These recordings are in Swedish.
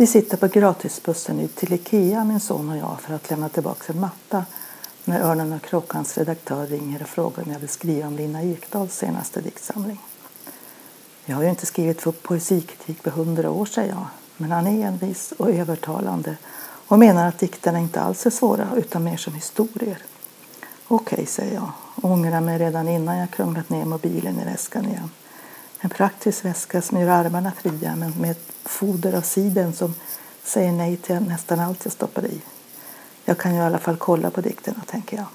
Vi sitter på gratisbussen ut till Ikea, min son och jag, för att lämna tillbaka en matta när Örnen och Krockans redaktör ringer och frågar om jag vill skriva om Lina Ekdahls senaste diktsamling. Jag har ju inte skrivit för poesikritik på hundra år, säger jag, men han är envis och övertalande och menar att dikterna inte alls är svåra utan mer som historier. Okej, okay, säger jag och ångrar mig redan innan jag krånglat ner mobilen i väskan igen. En praktisk väska som gör armarna fria men med ett foder av siden som säger nej till nästan allt jag stoppar i. Jag kan ju i alla fall kolla på dikterna, tänker jag.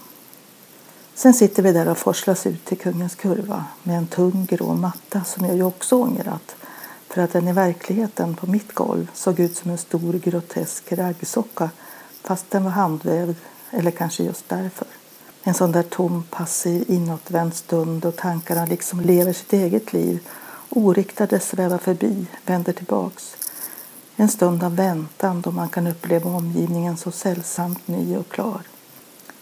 Sen sitter vi där och forslas ut till Kungens kurva med en tung grå matta som jag ju också ångrat för att den i verkligheten på mitt golv såg ut som en stor grotesk raggsocka fast den var handvävd, eller kanske just därför. En sån där tom, passiv, inåtvänd stund och tankarna liksom lever sitt eget liv, oriktade svävar förbi, vänder tillbaks. En stund av väntan då man kan uppleva omgivningen så sällsamt ny och klar.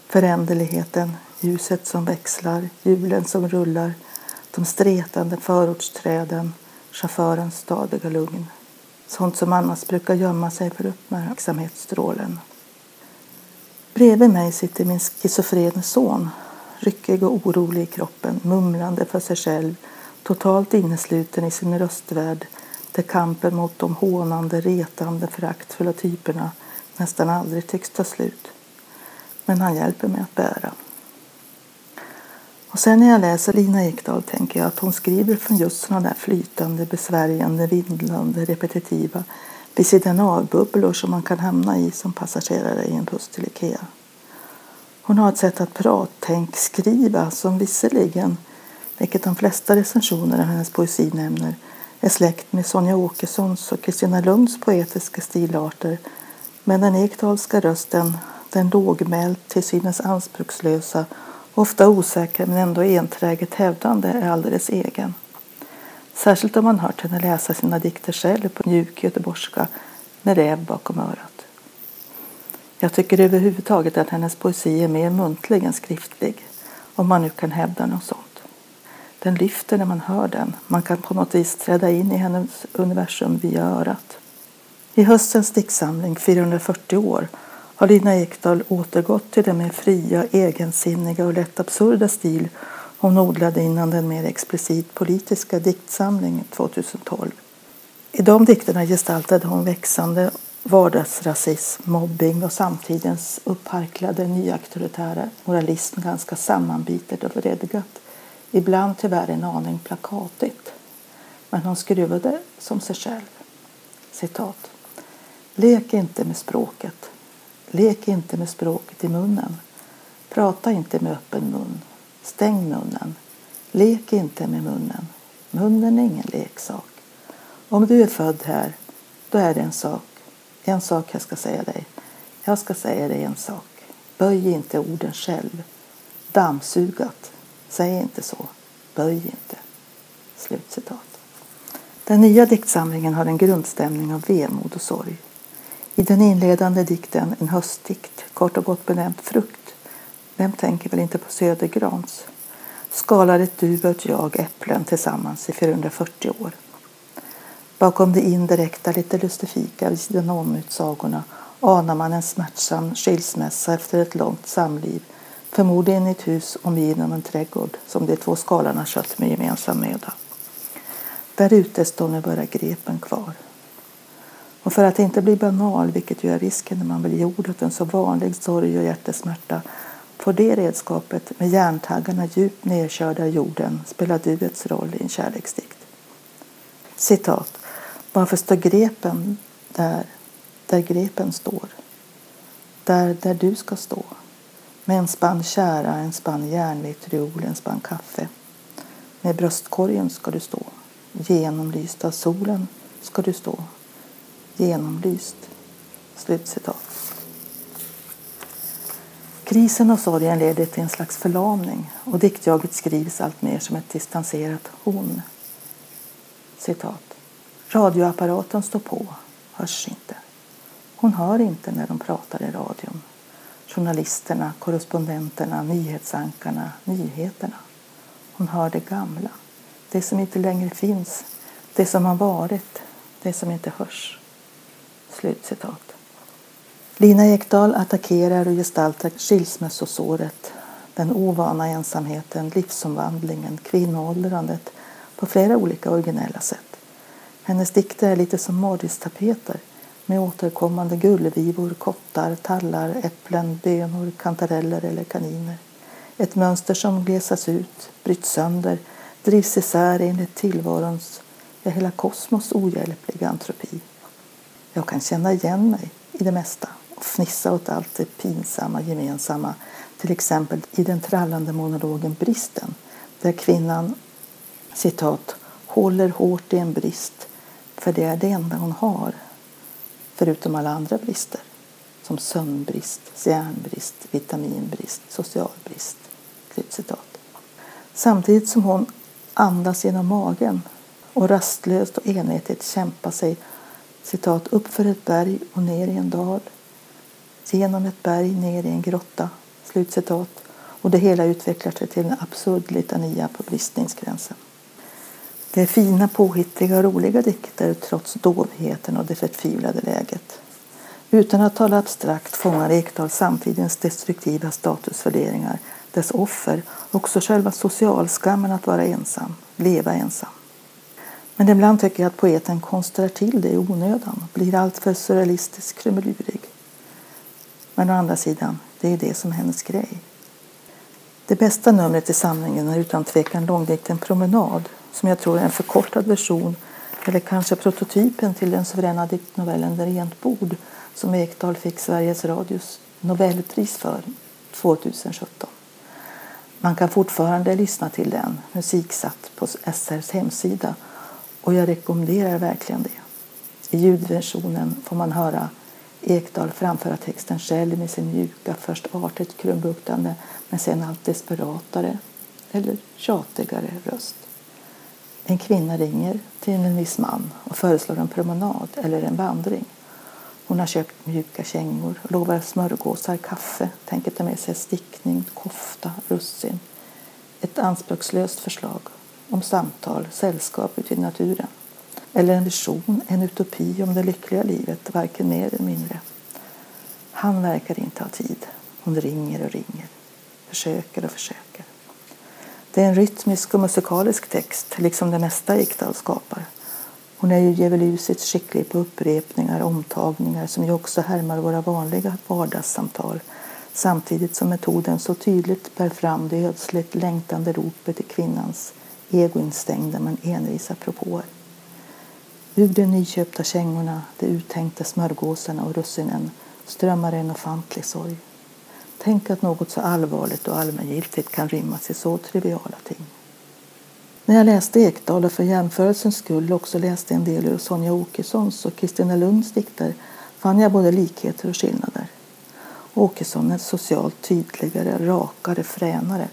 Föränderligheten, ljuset som växlar, hjulen som rullar, de stretande förortsträden, chaufförens stadiga lugn. Sånt som annars brukar gömma sig för uppmärksamhetsstrålen. Bredvid mig sitter min schizofrene son, ryckig och orolig i kroppen, mumlande för sig själv, totalt innesluten i sin röstvärld där kampen mot de hånande, retande, föraktfulla typerna nästan aldrig tycks ta slut. Men han hjälper mig att bära. Och sen när jag läser Lina Ekdahl tänker jag att hon skriver från just sådana där flytande, besvärjande, vindlande, repetitiva vid sidan av-bubblor som man kan hamna i som passagerare i en buss till Ikea. Hon har ett sätt att prattänk skriva som visserligen, vilket de flesta recensioner av hennes poesi nämner, är släkt med Sonja Åkessons och Kristina Lunds poetiska stilarter men den ekdalska rösten, den lågmält, till synes anspråkslösa, ofta osäkra men ändå enträget hävdande, är alldeles egen. Särskilt om man hört henne läsa sina dikter själv på mjuk göteborgska med räv bakom örat. Jag tycker överhuvudtaget att hennes poesi är mer muntlig än skriftlig, om man nu kan hävda något sånt. Den lyfter när man hör den. Man kan på något vis träda in i hennes universum via örat. I höstens diktsamling 440 år har Lina Ekdahl återgått till den mer fria, egensinniga och lätt absurda stil hon odlade innan den mer explicit politiska diktsamlingen 2012. I de dikterna gestaltade hon växande vardagsrasism, mobbing och samtidens uppharklade nyauktoritära moralism ganska sammanbitet och vredgat. Ibland tyvärr en aning plakatigt. Men hon skruvade som sig själv. Citat. Lek inte med språket. Lek inte med språket i munnen. Prata inte med öppen mun. Stäng munnen. Lek inte med munnen. Munnen är ingen leksak. Om du är född här, då är det en sak. En sak jag ska säga dig. Jag ska säga dig en sak. Böj inte orden själv. Dammsugat. Säg inte så. Böj inte. Slutcitat. Den nya diktsamlingen har en grundstämning av vemod och sorg. I den inledande dikten En höstdikt, kort och gott benämnt Frukt, vem tänker väl inte på Södergrans, skalar ett du och ett jag äpplen tillsammans i 440 år. Bakom de indirekta, lite lustifika vid sidan om-utsagorna anar man en smärtsam skilsmässa efter ett långt samliv förmodligen i ett hus omgiven av en trädgård som de två skalarna kött med gemensam möda. Där ute står nu bara grepen kvar. Och för att inte bli banal, vilket ju är risken när man vill ge ordet en så vanlig sorg och hjärtesmärta, på det redskapet med järntaggarna djupt nedkörda i jorden spelar duets roll i en kärleksdikt. Citat. Varför står grepen där, där grepen står? Där, där du ska stå med en spann kära, en spann järnvitriol, en spann kaffe. Med bröstkorgen ska du stå. Genomlyst av solen ska du stå. Genomlyst. Slutcitat. Krisen och sorgen leder till en slags förlamning och diktjaget skrivs allt mer som ett distanserat hon. Citat. Radioapparaten står på, hörs inte. Hon hör inte när de pratar i radion journalisterna, korrespondenterna, nyhetsankarna, nyheterna. Hon hör det gamla, det som inte längre finns, det som har varit, det som inte hörs. Slutcitat. Lina Ekdahl attackerar och gestaltar skilsmässosåret, den ovana ensamheten, livsomvandlingen, kvinnoåldrandet på flera olika originella sätt. Hennes dikter är lite som morristapeter med återkommande gullvivor, kottar, tallar, äpplen, bönor, kantareller eller kaniner. Ett mönster som glesas ut, bryts sönder, drivs isär enligt tillvarons, ja hela kosmos ohjälpliga antropi. Jag kan känna igen mig i det mesta fnissa åt allt det pinsamma gemensamma, till exempel i den trallande monologen Bristen, där kvinnan citat, håller hårt i en brist, för det är det enda hon har, förutom alla andra brister, som sömnbrist, järnbrist, vitaminbrist, socialbrist. Typ citat. Samtidigt som hon andas genom magen och rastlöst och envetet kämpar sig citat, upp för ett berg och ner i en dal, genom ett berg ner i en grotta, slutcitat, och det hela utvecklar sig till en absurd litania på bristningsgränsen. Det är fina, påhittiga och roliga dikter trots dovheten och det förtvivlade läget. Utan att tala abstrakt fångar Ekdal samtidens destruktiva statusvärderingar, dess offer, också själva socialskammen att vara ensam, leva ensam. Men ibland tycker jag att poeten konstrar till det i onödan, blir alltför surrealistisk krumelurig. Men å andra sidan, det är det som är hennes grej. Det bästa numret i samlingen är utan tvekan långdikten Promenad som jag tror är en förkortad version eller kanske prototypen till den suveräna diktnovellen Rent bord som Ekdal fick Sveriges Radios Nobelpris för 2017. Man kan fortfarande lyssna till den musiksatt på SRs hemsida och jag rekommenderar verkligen det. I ljudversionen får man höra Ekdal framföra texten själv med sin mjuka, först artigt krumbuktande men sen allt desperatare eller tjatigare röst. En kvinna ringer till en viss man och föreslår en promenad eller en vandring. Hon har köpt mjuka kängor, lovar smörgåsar, kaffe, tänker ta med sig stickning, kofta, russin. Ett anspråkslöst förslag om samtal, sällskap ute i naturen. Eller en vision, en utopi om det lyckliga livet, varken mer eller mindre. Han verkar inte ha tid. Hon ringer och ringer, försöker och försöker. Det är en rytmisk och musikalisk text, liksom det mesta Ekdal skapar. Hon är ju djävulusiskt skicklig på upprepningar omtagningar som ju också härmar våra vanliga vardagssamtal samtidigt som metoden så tydligt bär fram det ödsligt längtande ropet i kvinnans egoinstängda men envisa propåer. Ur de nyköpta kängorna, de uttänkta smörgåsarna och russinen strömmar en ofantlig sorg. Tänk att något så allvarligt och allmängiltigt kan rymmas i så triviala ting. När jag läste Ekdal och för jämförelsens skull också läste en del ur Sonja Åkessons och Kristina Lunds dikter fann jag både likheter och skillnader. Åkesson är socialt tydligare, rakare, fränare.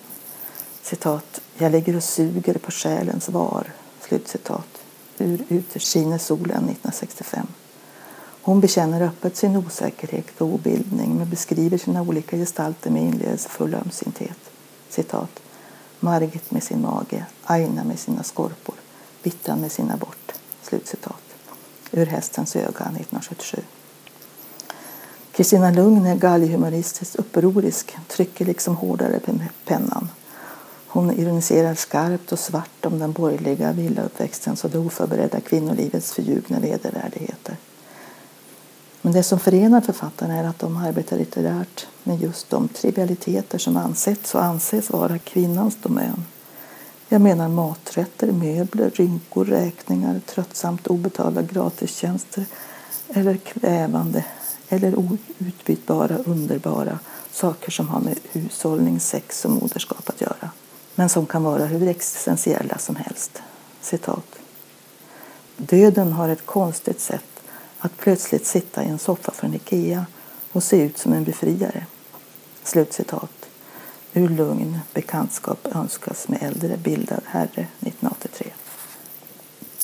Citat, jag ligger och suger på själens var. Slutcitat. Ur Ute solen 1965. Hon bekänner öppet sin osäkerhet och obildning men beskriver sina olika gestalter med inlevelsefull ömsinthet. Citat. Margit med sin mage, Aina med sina skorpor, Bittan med sin abort. Slutcitat. Ur Hästens öga 1977. Kristina Lugn är galghumoristiskt upprorisk, trycker liksom hårdare med pennan. Hon ironiserar skarpt och svart om den borgerliga villauppväxtens och det oförberedda kvinnolivets förljugna vedervärdigheter. Men det som förenar författarna är att de arbetar litterärt med just de trivialiteter som ansetts och anses vara kvinnans domän. Jag menar maträtter, möbler, rynkor, räkningar, tröttsamt obetalda gratistjänster eller kvävande eller outbytbara, underbara saker som har med hushållning, sex och moderskap men som kan vara hur existentiella som helst. Citat. Döden har ett konstigt sätt att plötsligt sitta i en soffa från Ikea och se ut som en befriare. Slutcitat. Ur lugn bekantskap önskas med äldre bildad herre 1983.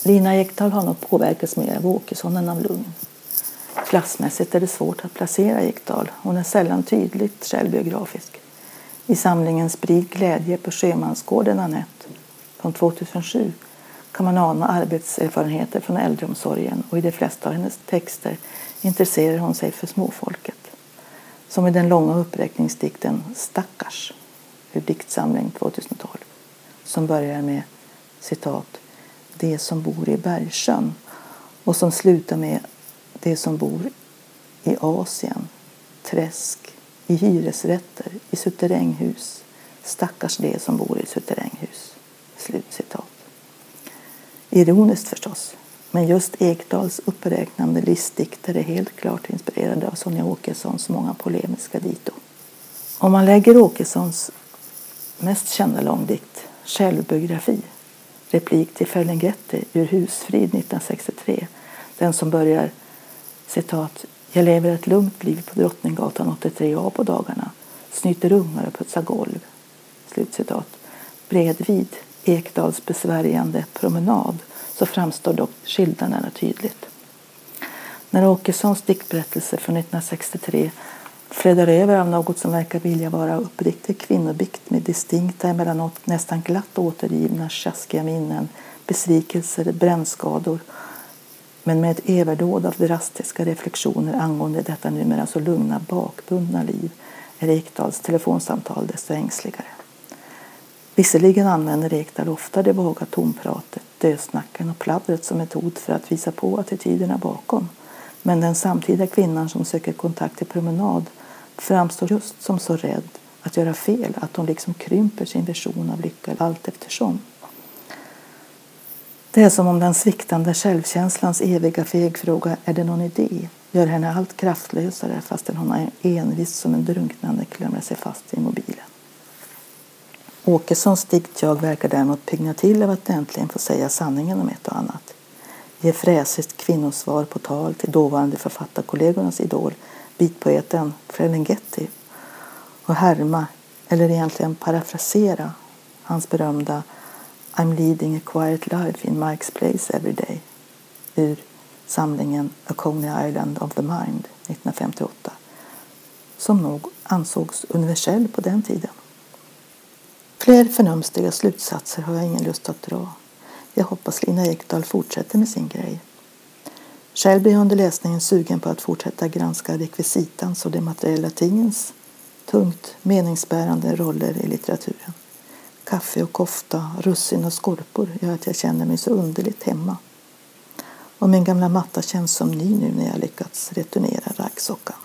Lina Ekdahl har nog påverkats mer av Åkesson än av Lugn. Klassmässigt är det svårt att placera Ekdahl. Hon är sällan tydligt självbiografisk. I samlingen Sprid glädje på Sjömansgården Anette från 2007 kan man ana arbetserfarenheter från äldreomsorgen och i de flesta av hennes texter intresserar hon sig för småfolket. Som i den långa uppräkningsdikten Stackars ur diktsamling 2012 som börjar med citat De som bor i Bergsjön och som slutar med De som bor i Asien, träsk, i hyresrätter, i suterränghus. Stackars de som bor i suterränghus. Slutcitat. Ironiskt förstås, men just Ekdals uppräknande listdikter är helt klart inspirerade av Sonja Åkessons många polemiska dito. Om man lägger Åkessons mest kända långdikt, Självbiografi, replik till Ferlinghetti ur Husfrid 1963, den som börjar citat jag lever ett lugnt liv på Drottninggatan 83A på dagarna, snyter ungar och putsar golv. Slutcitat. Bredvid Ekdals besvärjande promenad så framstår dock skillnaderna tydligt. När Åkessons diktberättelse från 1963 flödar över av något som verkar vilja vara uppriktig kvinnobikt med distinkta, emellanåt nästan glatt återgivna sjaskiga minnen, besvikelser, brännskador men med ett överdåd av drastiska reflektioner angående detta numera så lugna bakbundna liv är Ekdals telefonsamtal desto ängsligare. Visserligen använder Ekdal ofta det vaga tompratet, dösnacken och pladdret som metod för att visa på attityderna bakom. Men den samtida kvinnan som söker kontakt i promenad framstår just som så rädd att göra fel att hon liksom krymper sin version av lycka allt eftersom. Det är som om den sviktande självkänslans eviga fegfråga är det någon idé gör henne allt kraftlösare fastän hon är envis som en drunknande klamrar sig fast i mobilen. Åkessons diktjag verkar däremot pigna till av att äntligen få säga sanningen om ett och annat. Ge fräsigt kvinnosvar på tal till dåvarande författarkollegornas idol, bitpoeten Ferlinghetti och härma, eller egentligen parafrasera, hans berömda I'm leading a quiet life in Mike's place every day ur samlingen A Coney Island of the Mind 1958 som nog ansågs universell på den tiden. Fler förnumstiga slutsatser har jag ingen lust att dra. Jag hoppas Lina Ekdahl fortsätter med sin grej. Själv blir jag under läsningen sugen på att fortsätta granska rekvisitans och de materiella tingens tungt meningsbärande roller i litteraturen. Kaffe och kofta, russin och skorpor gör att jag känner mig så underligt hemma. Och min gamla matta känns som ny nu när jag lyckats returnera raggsockan.